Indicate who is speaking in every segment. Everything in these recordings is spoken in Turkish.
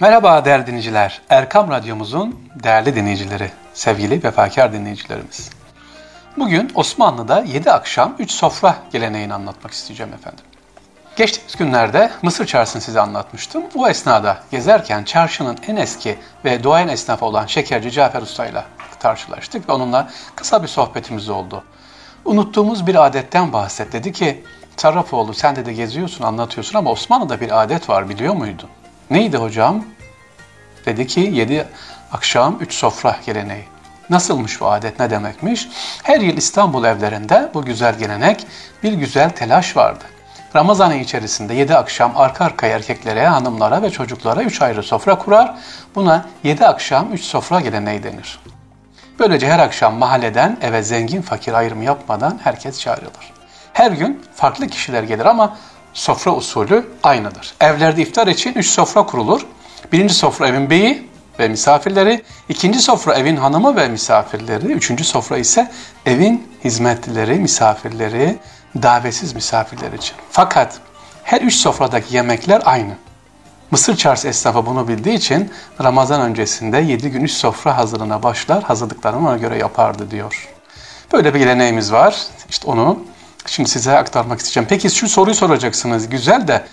Speaker 1: Merhaba değerli dinleyiciler. Erkam Radyomuzun değerli dinleyicileri, sevgili vefakar dinleyicilerimiz. Bugün Osmanlı'da 7 akşam 3 sofra geleneğini anlatmak isteyeceğim efendim. Geçtiğimiz günlerde Mısır çarşısını size anlatmıştım. O esnada gezerken çarşının en eski ve duayen esnafı olan şekerci Cafer Usta ile karşılaştık ve onunla kısa bir sohbetimiz oldu. Unuttuğumuz bir adetten bahset. Dedi ki, Sarrafoğlu sen de de geziyorsun, anlatıyorsun ama Osmanlı'da bir adet var biliyor muydun? Neydi hocam? Dedi ki yedi akşam üç sofra geleneği. Nasılmış bu adet ne demekmiş? Her yıl İstanbul evlerinde bu güzel gelenek bir güzel telaş vardı. Ramazan içerisinde yedi akşam arka arkaya erkeklere, hanımlara ve çocuklara üç ayrı sofra kurar. Buna yedi akşam üç sofra geleneği denir. Böylece her akşam mahalleden eve zengin fakir ayrımı yapmadan herkes çağrılır. Her gün farklı kişiler gelir ama sofra usulü aynıdır. Evlerde iftar için üç sofra kurulur. Birinci sofra evin beyi ve misafirleri, ikinci sofra evin hanımı ve misafirleri, üçüncü sofra ise evin hizmetlileri, misafirleri, davetsiz misafirler için. Fakat her üç sofradaki yemekler aynı. Mısır çarşı esnafı bunu bildiği için Ramazan öncesinde yedi gün üç sofra hazırlığına başlar, hazırlıklarını ona göre yapardı diyor. Böyle bir geleneğimiz var. İşte onu şimdi size aktarmak isteyeceğim. Peki şu soruyu soracaksınız. Güzel de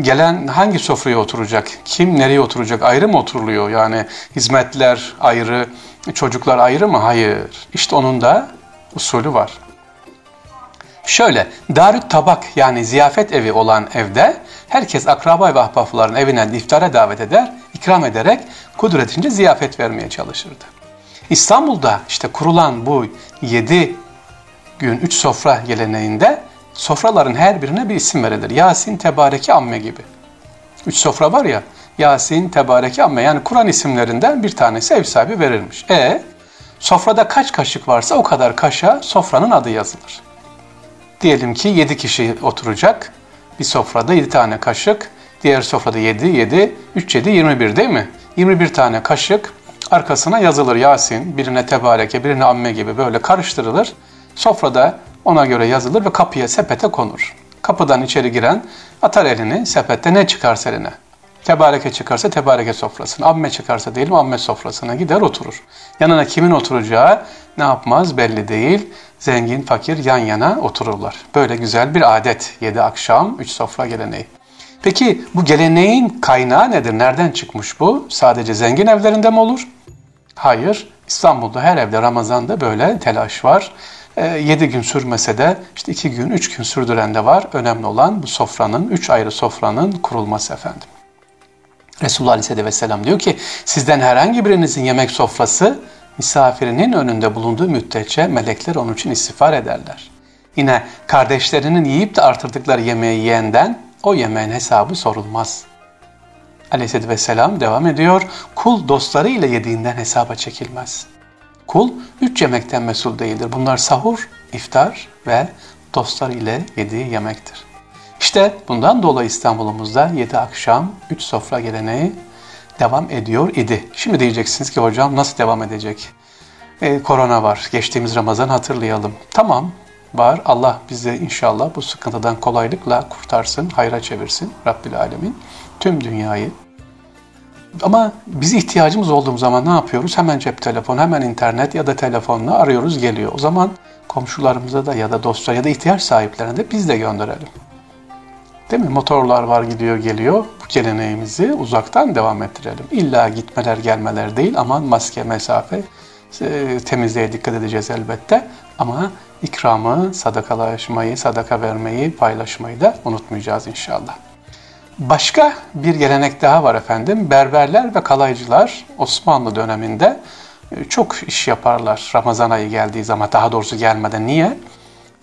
Speaker 1: gelen hangi sofraya oturacak? Kim nereye oturacak? Ayrı mı oturuluyor? Yani hizmetler ayrı, çocuklar ayrı mı? Hayır. İşte onun da usulü var. Şöyle, darüt tabak yani ziyafet evi olan evde herkes akraba ve ahbapların evine iftara davet eder, ikram ederek kudretince ziyafet vermeye çalışırdı. İstanbul'da işte kurulan bu yedi gün üç sofra geleneğinde sofraların her birine bir isim verilir. Yasin, Tebareki, Amme gibi. Üç sofra var ya, Yasin, Tebareki, Amme yani Kur'an isimlerinden bir tanesi ev sahibi verilmiş. E sofrada kaç kaşık varsa o kadar kaşa sofranın adı yazılır. Diyelim ki 7 kişi oturacak. Bir sofrada 7 tane kaşık, diğer sofrada 7, 7, 3, 7, 21 değil mi? 21 tane kaşık arkasına yazılır Yasin, birine tebareke, birine amme gibi böyle karıştırılır. Sofrada ona göre yazılır ve kapıya sepete konur. Kapıdan içeri giren atar elini sepette ne çıkarsa eline. Tebareke çıkarsa tebareke sofrasına, amme çıkarsa diyelim amme sofrasına gider oturur. Yanına kimin oturacağı ne yapmaz belli değil. Zengin, fakir yan yana otururlar. Böyle güzel bir adet. Yedi akşam, üç sofra geleneği. Peki bu geleneğin kaynağı nedir? Nereden çıkmış bu? Sadece zengin evlerinde mi olur? Hayır. İstanbul'da her evde Ramazan'da böyle telaş var. E, 7 gün sürmese de işte 2 gün, 3 gün sürdüren de var. Önemli olan bu sofranın, 3 ayrı sofranın kurulması efendim. Resulullah Aleyhisselatü Vesselam diyor ki sizden herhangi birinizin yemek sofrası misafirinin önünde bulunduğu müddetçe melekler onun için istiğfar ederler. Yine kardeşlerinin yiyip de artırdıkları yemeği yiyenden o yemeğin hesabı sorulmaz. Aleyhisselatü Vesselam devam ediyor. Kul dostları ile yediğinden hesaba çekilmez. Kul üç yemekten mesul değildir. Bunlar sahur, iftar ve dostlar ile yediği yemektir. İşte bundan dolayı İstanbul'umuzda yedi akşam üç sofra geleneği devam ediyor idi. Şimdi diyeceksiniz ki hocam nasıl devam edecek? Ee, korona var. Geçtiğimiz Ramazan hatırlayalım. Tamam var. Allah bizi inşallah bu sıkıntıdan kolaylıkla kurtarsın, hayra çevirsin Rabbil Alemin. Tüm dünyayı. Ama biz ihtiyacımız olduğum zaman ne yapıyoruz? Hemen cep telefonu, hemen internet ya da telefonla arıyoruz geliyor. O zaman komşularımıza da ya da dostlara ya da ihtiyaç sahiplerine de biz de gönderelim. Değil mi? Motorlar var gidiyor geliyor. Bu geleneğimizi uzaktan devam ettirelim. İlla gitmeler gelmeler değil ama maske, mesafe, e, temizliğe dikkat edeceğiz elbette. Ama ikramı, sadakalaşmayı, sadaka vermeyi, paylaşmayı da unutmayacağız inşallah. Başka bir gelenek daha var efendim. Berberler ve kalaycılar Osmanlı döneminde e, çok iş yaparlar Ramazan ayı geldiği zaman. Daha doğrusu gelmeden. Niye?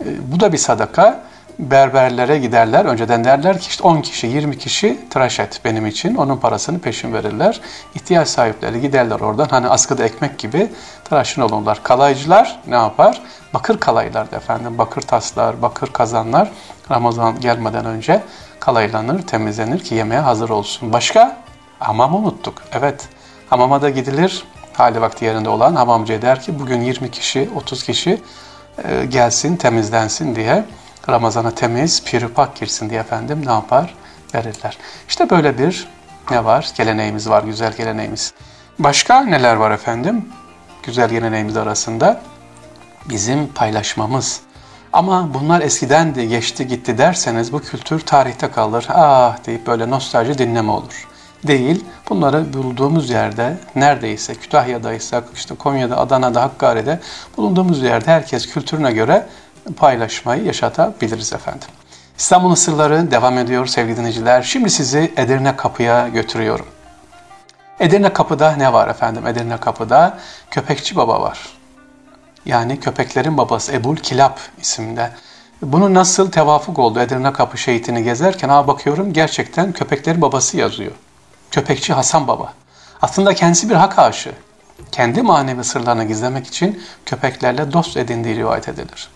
Speaker 1: E, bu da bir sadaka berberlere giderler. Önceden derler ki işte 10 kişi, 20 kişi tıraş et benim için. Onun parasını peşin verirler. İhtiyaç sahipleri giderler oradan. Hani askıda ekmek gibi tıraşın olurlar. Kalaycılar ne yapar? Bakır kalaylar efendim. Bakır taslar, bakır kazanlar Ramazan gelmeden önce kalaylanır, temizlenir ki yemeğe hazır olsun. Başka? Hamam unuttuk. Evet. Hamama da gidilir. Hali vakti yerinde olan hamamcı der ki bugün 20 kişi, 30 kişi e, gelsin, temizlensin diye Ramazana temiz, pürüpak girsin diye efendim ne yapar? Verirler. İşte böyle bir ne var? Geleneğimiz var, güzel geleneğimiz. Başka neler var efendim? Güzel geleneğimiz arasında bizim paylaşmamız. Ama bunlar eskiden de geçti gitti derseniz bu kültür tarihte kalır. Ah deyip böyle nostalji dinleme olur. Değil, bunları bulduğumuz yerde neredeyse Kütahya'daysak, işte Konya'da, Adana'da, Hakkari'de bulunduğumuz yerde herkes kültürüne göre paylaşmayı yaşatabiliriz efendim. İstanbul'un sırları devam ediyor sevgili dinleyiciler. Şimdi sizi Edirne Kapı'ya götürüyorum. Edirne Kapı'da ne var efendim? Edirne Kapı'da Köpekçi Baba var. Yani köpeklerin babası Ebul Kilap isimde. Bunu nasıl tevafuk oldu Edirne Kapı şehitini gezerken ha bakıyorum gerçekten köpeklerin babası yazıyor. Köpekçi Hasan Baba. Aslında kendisi bir hak aşığı. Kendi manevi sırlarını gizlemek için köpeklerle dost edindiği rivayet edilir.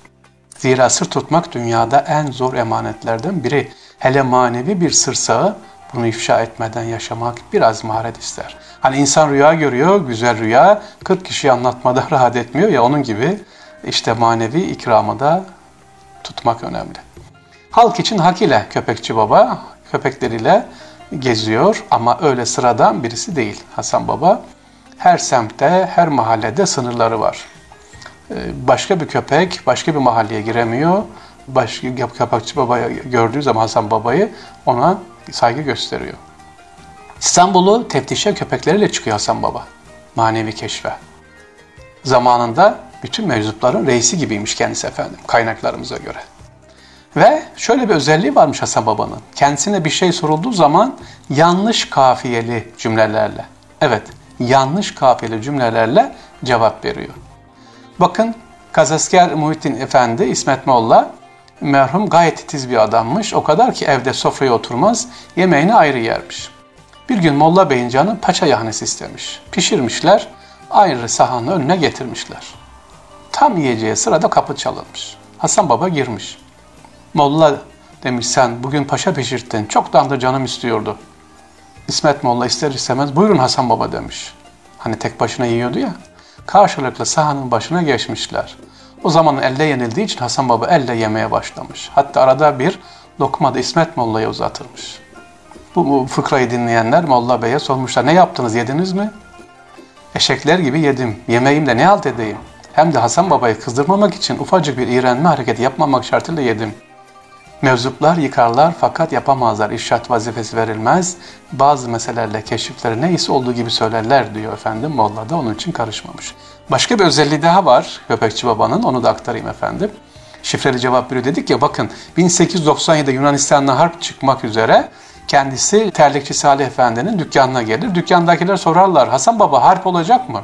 Speaker 1: Zira sır tutmak dünyada en zor emanetlerden biri. Hele manevi bir sır sağı bunu ifşa etmeden yaşamak biraz maharet ister. Hani insan rüya görüyor, güzel rüya, 40 kişiye anlatmada rahat etmiyor ya onun gibi işte manevi ikramı da tutmak önemli. Halk için hak ile köpekçi baba köpekleriyle geziyor ama öyle sıradan birisi değil Hasan Baba. Her semtte, her mahallede sınırları var. Ee, başka bir köpek başka bir mahalleye giremiyor. Başka köpekçi babayı gördüğü zaman Hasan Baba'yı ona saygı gösteriyor. İstanbul'u teftişe köpekleriyle çıkıyor Hasan Baba. Manevi keşfe. Zamanında bütün mevzupların reisi gibiymiş kendisi efendim kaynaklarımıza göre. Ve şöyle bir özelliği varmış Hasan Baba'nın. Kendisine bir şey sorulduğu zaman yanlış kafiyeli cümlelerle, evet yanlış kafiyeli cümlelerle cevap veriyor. Bakın Kazasker Muhittin Efendi, İsmet Molla merhum gayet titiz bir adammış. O kadar ki evde sofraya oturmaz, yemeğini ayrı yermiş. Bir gün Molla Bey'in canı paça yahnesi istemiş. Pişirmişler, ayrı sahanın önüne getirmişler. Tam yiyeceği sırada kapı çalınmış. Hasan Baba girmiş. Molla demiş sen bugün paşa pişirttin. Çoktan da canım istiyordu. İsmet Molla ister istemez buyurun Hasan Baba demiş. Hani tek başına yiyordu ya. Karşılıklı sahanın başına geçmişler. O zaman elle yenildiği için Hasan Baba elle yemeye başlamış. Hatta arada bir lokma da İsmet Molla'ya uzatırmış. Bu, bu fıkrayı dinleyenler Molla Bey'e sormuşlar. Ne yaptınız yediniz mi? Eşekler gibi yedim. Yemeğimde ne halt edeyim? Hem de Hasan Baba'yı kızdırmamak için ufacık bir iğrenme hareketi yapmamak şartıyla yedim. Mevzuplar yıkarlar fakat yapamazlar. İrşat vazifesi verilmez. Bazı meselelerle keşifleri neyse olduğu gibi söylerler diyor efendim. Molla da onun için karışmamış. Başka bir özelliği daha var Köpekçi Baba'nın. Onu da aktarayım efendim. Şifreli cevap veriyor. Dedik ya bakın 1897'de Yunanistan'la harp çıkmak üzere kendisi terlikçi Salih Efendi'nin dükkanına gelir. Dükkandakiler sorarlar Hasan Baba harp olacak mı?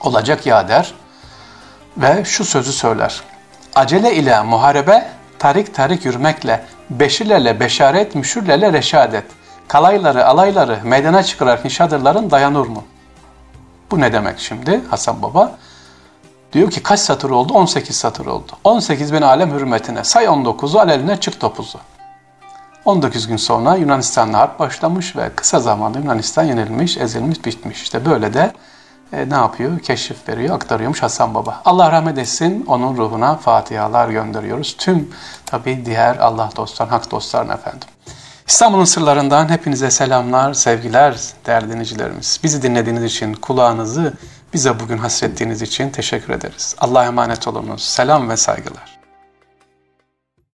Speaker 1: Olacak ya der. Ve şu sözü söyler. Acele ile muharebe tarik tarik yürümekle, beşirlerle beşaret, müşürlerle reşadet, kalayları, alayları meydana çıkarak nişadırların dayanır mı? Bu ne demek şimdi Hasan Baba? Diyor ki kaç satır oldu? 18 satır oldu. 18 bin alem hürmetine. Say 19'u aleline çık 9'u. 19 gün sonra Yunanistan'la harp başlamış ve kısa zamanda Yunanistan yenilmiş, ezilmiş, bitmiş. İşte böyle de e, ne yapıyor? Keşif veriyor, aktarıyormuş Hasan Baba. Allah rahmet etsin, onun ruhuna fatihalar gönderiyoruz. Tüm tabi diğer Allah dostlarına, hak dostlarına efendim. İstanbul'un sırlarından hepinize selamlar, sevgiler değerli dinleyicilerimiz. Bizi dinlediğiniz için, kulağınızı bize bugün hasrettiğiniz için teşekkür ederiz. Allah'a emanet olunuz. Selam ve saygılar.